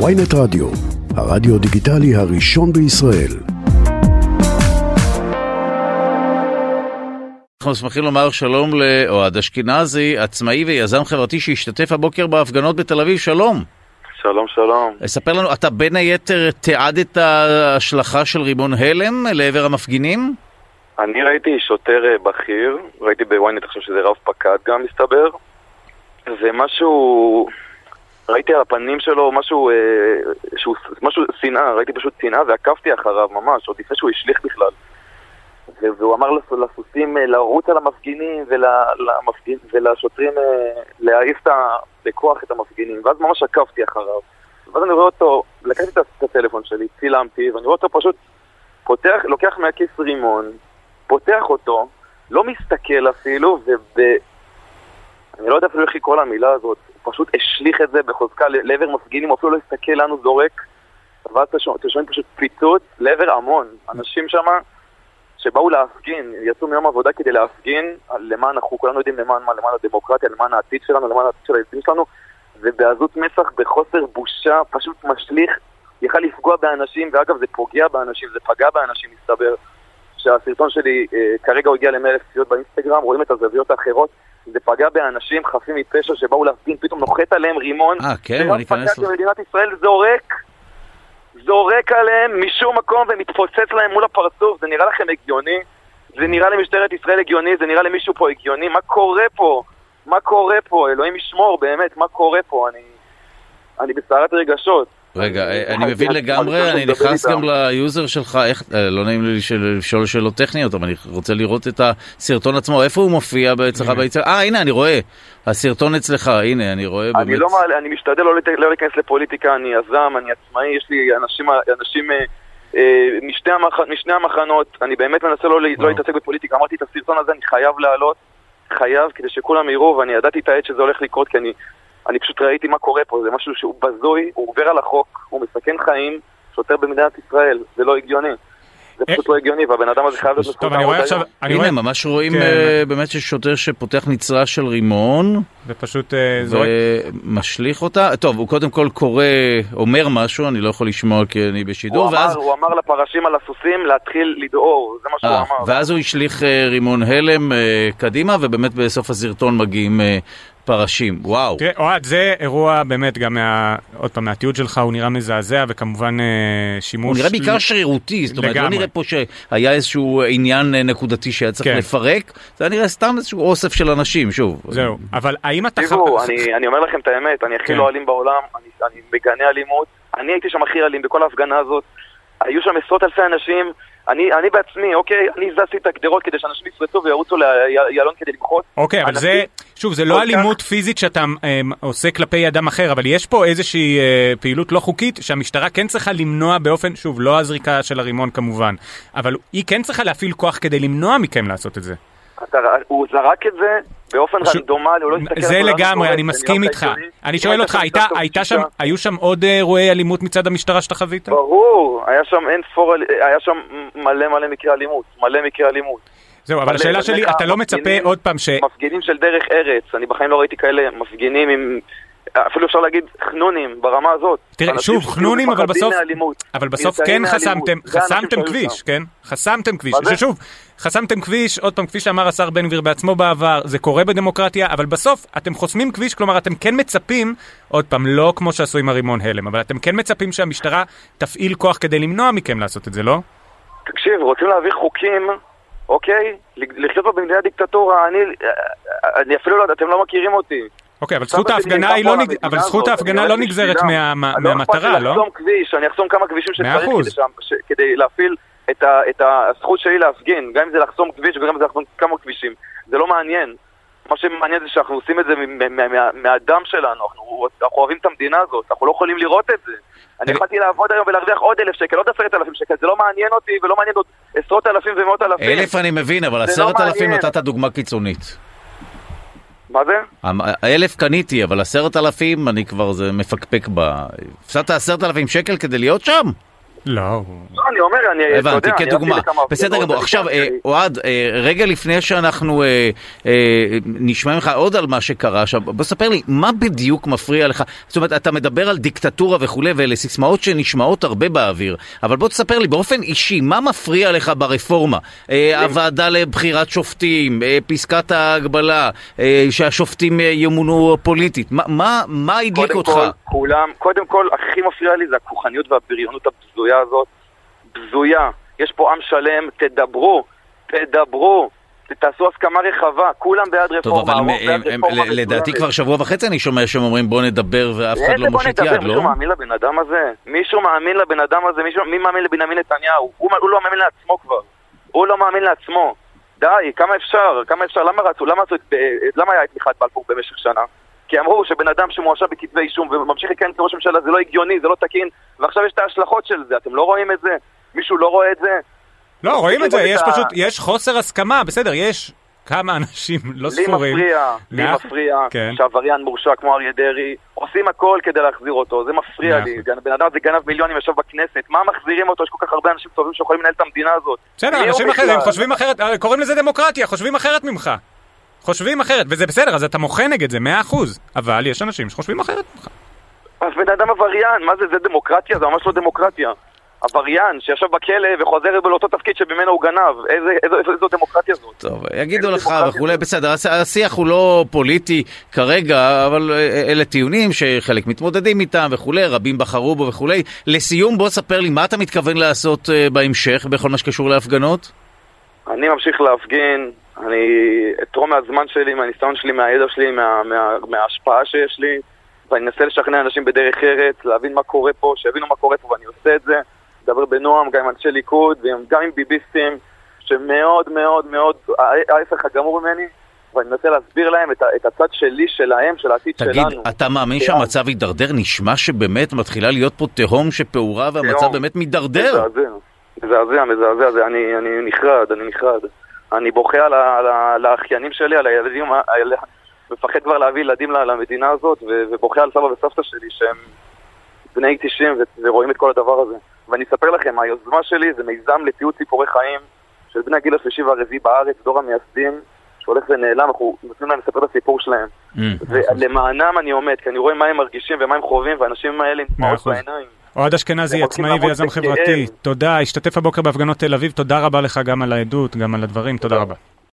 ויינט רדיו, הרדיו דיגיטלי הראשון בישראל. אנחנו שמחים לומר שלום לאוהד אשכנזי, עצמאי ויזם חברתי שהשתתף הבוקר בהפגנות בתל אביב, שלום. שלום, שלום. ספר לנו, אתה בין היתר תיעדת השלכה של רימון הלם לעבר המפגינים? אני ראיתי שוטר אה, בכיר, ראיתי בוויינט עכשיו שזה רב פקד גם מסתבר, ומשהו, ראיתי על הפנים שלו משהו, אה, שהוא, משהו שנאה, ראיתי פשוט שנאה ועקבתי אחריו ממש, עוד לפני שהוא השליך בכלל. והוא אמר לסוסים אה, לרוץ על המפגינים ולמפגין, ולשוטרים להעיף בכוח את המפגינים, ואז ממש עקבתי אחריו. ואז אני רואה אותו, לקחתי את הטלפון שלי, צילמתי, ואני רואה אותו פשוט פותח, לוקח מהכיס רימון, פותח אותו, לא מסתכל אפילו, וב... אני לא יודע אפילו איך לקרוא למילה הזאת, פשוט השליך את זה בחוזקה לעבר מפגינים, הוא אפילו לא הסתכל הוא זורק, ואז אתם שומעים פשוט פיצוץ לעבר המון. אנשים שם שבאו להפגין, יצאו מיום עבודה כדי להפגין למען, אנחנו כולנו יודעים למען מה, למען הדמוקרטיה, למען העתיד שלנו, למען העתיד של הילדים שלנו, ובעזות מצח, בחוסר בושה, פשוט משליך, יכל לפגוע באנשים, ואגב זה פוגע באנשים, זה פגע באנשים, מסתבר. שהסרטון שלי אה, כרגע הוא הגיע ל אלף צפיות באינסטגרם, רואים את הזוויות האחרות. זה פגע באנשים חפים מפשע שבאו להפגין, פתאום נוחת עליהם רימון. אה, כן, אני אכנס לזה. מדינת ישראל זורק, זורק עליהם משום מקום ומתפוצץ להם מול הפרצוף. זה נראה לכם הגיוני? זה נראה למשטרת ישראל הגיוני? זה נראה למישהו פה הגיוני? מה קורה פה? מה קורה פה? אלוהים ישמור, באמת, מה קורה פה? אני, אני בסערת רגשות. רגע, אני מבין לגמרי, אני נכנס גם ל user שלך, איך, אה, לא נעים לי לשאול שאלות טכניות, אבל אני רוצה לראות את הסרטון עצמו, איפה הוא מופיע אצלך ביצירה? אה, הנה, אני רואה, הסרטון אצלך, הנה, אני רואה באמת. אני לא מעלה, אני משתדל לא, לא להיכנס לפוליטיקה, אני יזם, אני עצמאי, יש לי אנשים אה, אה, משני המחנות, אני באמת מנסה לא להתעסק בפוליטיקה, אמרתי את הסרטון הזה, אני חייב להעלות, חייב, כדי שכולם יראו, ואני ידעתי את העת שזה הולך לקרות, כי אני... אני פשוט ראיתי מה קורה פה, זה משהו שהוא בזוי, הוא עובר על החוק, הוא מסכן חיים, שוטר במדינת ישראל, זה לא הגיוני. זה פשוט לא הגיוני, והבן אדם הזה חייב להיות אני רואה עכשיו... הנה, ממש רואים כן. אה, באמת ששוטר שפותח נצרה של רימון. ופשוט אה, זורק. ומשליך אותה. טוב, הוא קודם כל קורא, אומר משהו, אני לא יכול לשמוע כי אני בשידור, הוא ואז... אמר, הוא אמר לפרשים על הסוסים להתחיל לדהור, זה מה שהוא אה, אמר. ואז הוא השליך רימון הלם קדימה, ובאמת בסוף הסרטון מגיעים פרשים, וואו. תראה, אוהד, זה אירוע באמת גם מה... עוד פעם, מהתיעוד שלך הוא נראה מזעזע, וכמובן אה, שימוש... הוא נראה בעיקר שרירותי, זאת אומרת, לא נראה פה שהיה איזשהו עניין אה, נקודתי שהיה צריך כן. לפרק, זה היה נראה סתם איזשהו אוסף של אנשים, שוב. זהו, אבל האם אתה... תראו, אני, אני אומר לכם את האמת, אני הכי כן. לא אלים בעולם, אני, אני מגנה אלימות, אני הייתי שם הכי אלים בכל ההפגנה הזאת, היו שם עשרות אלפי אנשים, אני, אני בעצמי, אוקיי, אני זזתי את הגדרות כדי שאנשים יפרצו וירוצו ליעלון כדי למחות. אוקיי, אבל זה, שוב, זה לא אלימות כך... פיזית שאתה אה, עושה כלפי אדם אחר, אבל יש פה איזושהי אה, פעילות לא חוקית שהמשטרה כן צריכה למנוע באופן, שוב, לא הזריקה של הרימון כמובן, אבל היא כן צריכה להפעיל כוח כדי למנוע מכם לעשות את זה. אתה, הוא זרק את זה באופן רנדומלי, הוא לא הסתכל... זה לגמרי, אני מסכים איתך. אני שואל אותך, הייתה שם, היו שם עוד אירועי אלימות מצד המשטרה שאתה חווית? ברור, היה שם אין ספור, היה שם מלא מלא מקרי אלימות, מלא מקרי אלימות. זהו, אבל השאלה שלי, אתה לא מצפה עוד פעם ש... מפגינים של דרך ארץ, אני בחיים לא ראיתי כאלה מפגינים עם... אפילו אפשר להגיד חנונים ברמה הזאת. תראה, שוב, חנונים, אבל בסוף, אבל בסוף כן חסמתם, חסמתם כביש, כן? חסמתם כביש, ששוב, חסמתם כביש, עוד פעם, כפי שאמר השר בן גביר בעצמו בעבר, זה קורה בדמוקרטיה, אבל בסוף אתם חוסמים כביש, כלומר אתם כן מצפים, עוד פעם, לא כמו שעשו עם הרימון הלם, אבל אתם כן מצפים שהמשטרה תפעיל כוח כדי למנוע מכם לעשות את זה, לא? תקשיב, רוצים להעביר חוקים אוקיי? לחיות פה במדינה דיקטטורה, אני, אני אפילו לא יודע, אתם לא מכירים אותי. אוקיי, אבל זכות ההפגנה היא לא, נג... אבל זכות ההפגנה לא נגזרת מהמטרה, לא? אני אחסום כביש, אני אחסום כמה כבישים שצריך כדי להפעיל את הזכות שלי להפגין, גם אם זה לחסום כביש וגם אם זה לחסום כמה כבישים. זה לא מעניין. מה שמעניין זה שאנחנו עושים את זה מהדם שלנו, אנחנו אוהבים את המדינה הזאת, אנחנו לא יכולים לראות את זה. אני יכולתי לעבוד היום ולהרוויח עוד אלף שקל, עוד עשרת אלפים שקל, זה לא מעניין אותי ולא מעניין עוד עשרות אלפים ומאות אלפים. אלף אני מבין, אבל לא עשרת אלפים נתת דוגמה קיצונית. מה זה? אלף קניתי, אבל עשרת אלפים אני כבר זה מפקפק ב... הפסדת עשרת אלפים שקל כדי להיות שם? לא. לא, אני אומר, אני, אתה הבנתי, יודע, אני כדוגמה. בסדר גמור. עכשיו, אה, אוהד, אה, רגע לפני שאנחנו אה, נשמע ממך עוד על מה שקרה עכשיו, בוא ספר לי, מה בדיוק מפריע לך? זאת אומרת, אתה מדבר על דיקטטורה וכולי, ואלה סיסמאות שנשמעות הרבה באוויר, אבל בוא תספר לי באופן אישי, מה מפריע לך ברפורמה? הוועדה לבחירת שופטים, פסקת ההגבלה, שהשופטים ימונו פוליטית, מה- הדליק קודם אותך? כל, כולם, קודם כל, הכי מפריע לי זה הכוחניות והבריונות הבזויה הזאת. בזויה. יש פה עם שלם, תדברו, תדברו, תעשו הסכמה רחבה, כולם בעד טוב, רפורמה. אבל הרוב הם- הם- רפורמה לדעתי. כבר שבוע וחצי אני שומע שהם אומרים בוא נדבר ואף אחד לא מושיט? יד, מישהו לא? מאמין לבן אדם הזה? מישהו מאמין לבן אדם הזה? מישהו, מי מאמין לבנימין נתניהו? הוא, הוא לא מאמין לעצמו כבר. הוא לא מאמין לעצמו. די, כמה אפשר? כמה אפשר? למה רצו? למה, רצו, את- אה, למה היה את תמיכת בלפור במשך שנה? כי אמרו שבן אדם שמואשם בכתבי אישום וממשיך לכהן כראש ממשלה זה לא הגיוני, זה לא תקין, ועכשיו יש את ההשלכות של זה, אתם לא רואים את זה? מישהו לא רואה את זה? לא, רואים את זה, יש פשוט, יש חוסר הסכמה, בסדר, יש כמה אנשים לא לי ספורים. מפריע, לי מפריע כן. שעבריין מורשע כמו אריה דרעי, עושים הכל כדי להחזיר אותו, זה מפריע לי. בן אדם הזה גנב מיליונים, ישב בכנסת, מה מחזירים אותו? יש כל כך הרבה אנשים טובים שיכולים לנהל את המדינה הזאת. בסדר, אנשים? אחרים חושבים אחרת, אה, קוראים לזה דמוקרטיה, חושבים אחרת ממך. חושבים אחרת, וזה בסדר, אז אתה מוחה נגד זה, מאה אחוז. אבל יש אנשים שחושבים אחרת ממך. אז בן אדם עבריין, מה זה, זה דמוקרטיה? זה ממש לא דמוקרטיה. עבריין שישב בכלא וחוזר לאותו תפקיד שממנו הוא גנב, איזה, איזו, איזו, איזו דמוקרטיה זאת? טוב, יגידו לך. וכולי, בסדר, הש- השיח הוא לא פוליטי כרגע, אבל אה, אלה טיעונים שחלק מתמודדים איתם וכולי, רבים בחרו בו וכולי. לסיום, בוא ספר לי מה אתה מתכוון לעשות אה, בהמשך בכל מה שקשור להפגנות? אני ממשיך להפגין, אני אתרום מהזמן שלי, מהניסיון שלי, מהידע שלי, מה, מה, מההשפעה שיש לי, ואני אנסה לשכנע אנשים בדרך ארץ, להבין מה קורה פה, שיבינו מה קורה פה, ואני עושה את זה. מדבר בנועם גם עם אנשי ליכוד, וגם עם ביביסטים, שמאוד מאוד מאוד, ההפך הגמור ממני, ואני מנסה להסביר להם את, את הצד שלי, שלהם, של העתיד תגיד, שלנו. אתה מאמין כן. שהמצב יידרדר? נשמע שבאמת מתחילה להיות פה תהום שפעורה והמצב תהום. באמת מידרדר. מזעזע, מזעזע, מזעזע, אני, אני נחרד, אני נחרד. אני בוכה על, ה- על, ה- על האחיינים שלי, על הילדים, על, מפחד כבר להביא ילדים למדינה הזאת, ו- ובוכה על סבא וסבתא שלי שהם בני 90 ו- ורואים את כל הדבר הזה. ואני אספר לכם, היוזמה שלי זה מיזם לתיעוד סיפורי חיים של בני הגיל השלישי והרביעי בארץ, דור המייסדים, שהולך ונעלם, אנחנו נותנים להם לספר את הסיפור שלהם. Mm. ולמענם אני עומד, כי אני רואה מה הם מרגישים ומה הם חווים, והאנשים האלה עם דמעות. בעיניים. אוהד אשכנזי, עצמאי ויזם. חברתי, תודה, השתתף הבוקר בהפגנות תל אביב, תודה רבה לך גם על העדות, גם על הדברים, תודה. רבה.